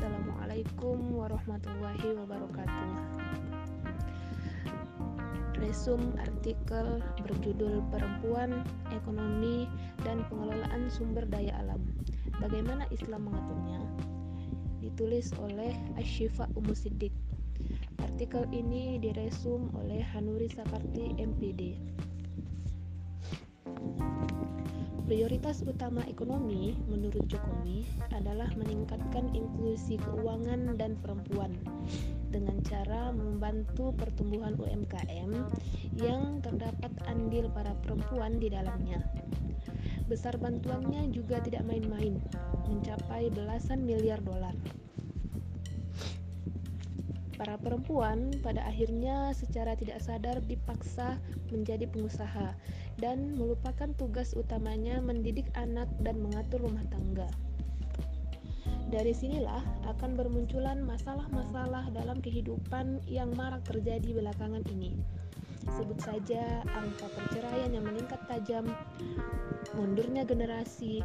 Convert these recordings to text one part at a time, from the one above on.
Assalamualaikum warahmatullahi wabarakatuh. Resum artikel berjudul Perempuan, Ekonomi, dan Pengelolaan Sumber Daya Alam. Bagaimana Islam mengaturnya? Ditulis oleh Ashifa Umu Siddiq. Artikel ini diresum oleh Hanuri Sakarti MPD. Prioritas utama ekonomi menurut Jokowi adalah meningkatkan inklusi keuangan dan perempuan dengan cara membantu pertumbuhan UMKM yang terdapat andil para perempuan di dalamnya. Besar bantuannya juga tidak main-main, mencapai belasan miliar dolar. Para perempuan pada akhirnya secara tidak sadar dipaksa menjadi pengusaha dan melupakan tugas utamanya mendidik anak dan mengatur rumah tangga. Dari sinilah akan bermunculan masalah-masalah dalam kehidupan yang marak terjadi belakangan ini. Sebut saja angka perceraian yang meningkat tajam, mundurnya generasi,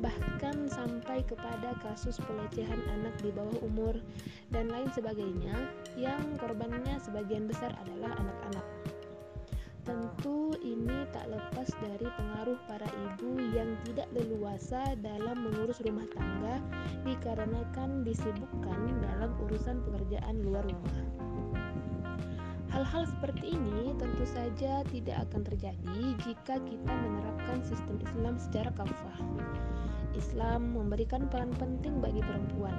bahkan sampai kepada kasus pelecehan anak di bawah umur dan lain sebagainya yang korbannya sebagian besar adalah anak-anak. Tentu ini tak lepas dari pengaruh para ibu yang tidak leluasa dalam mengurus rumah tangga dikarenakan disibukkan dalam urusan pekerjaan luar rumah. Hal-hal seperti ini tentu saja tidak akan terjadi jika kita menerapkan sistem Islam secara kafah. Islam memberikan peran penting bagi perempuan,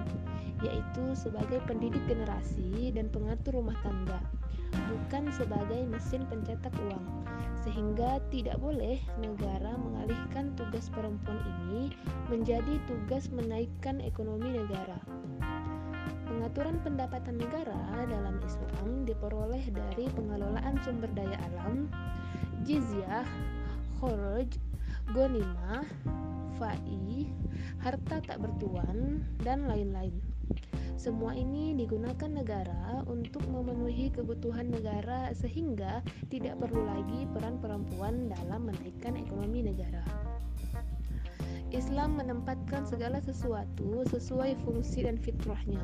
yaitu sebagai pendidik generasi dan pengatur rumah tangga bukan sebagai mesin pencetak uang, sehingga tidak boleh negara mengalihkan tugas perempuan ini menjadi tugas menaikkan ekonomi negara. Pengaturan pendapatan negara dalam diperoleh dari pengelolaan sumber daya alam, jizyah, khoroj, gonimah, fai, harta tak bertuan, dan lain-lain. Semua ini digunakan negara untuk memenuhi kebutuhan negara sehingga tidak perlu lagi peran perempuan dalam menaikkan ekonomi negara. Islam menempatkan segala sesuatu sesuai fungsi dan fitrahnya,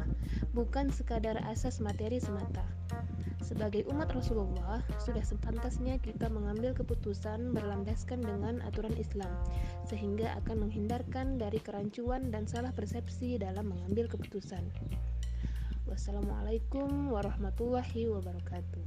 bukan sekadar asas materi semata. Sebagai umat Rasulullah, sudah sepantasnya kita mengambil keputusan berlandaskan dengan aturan Islam, sehingga akan menghindarkan dari kerancuan dan salah persepsi dalam mengambil keputusan. Wassalamualaikum warahmatullahi wabarakatuh.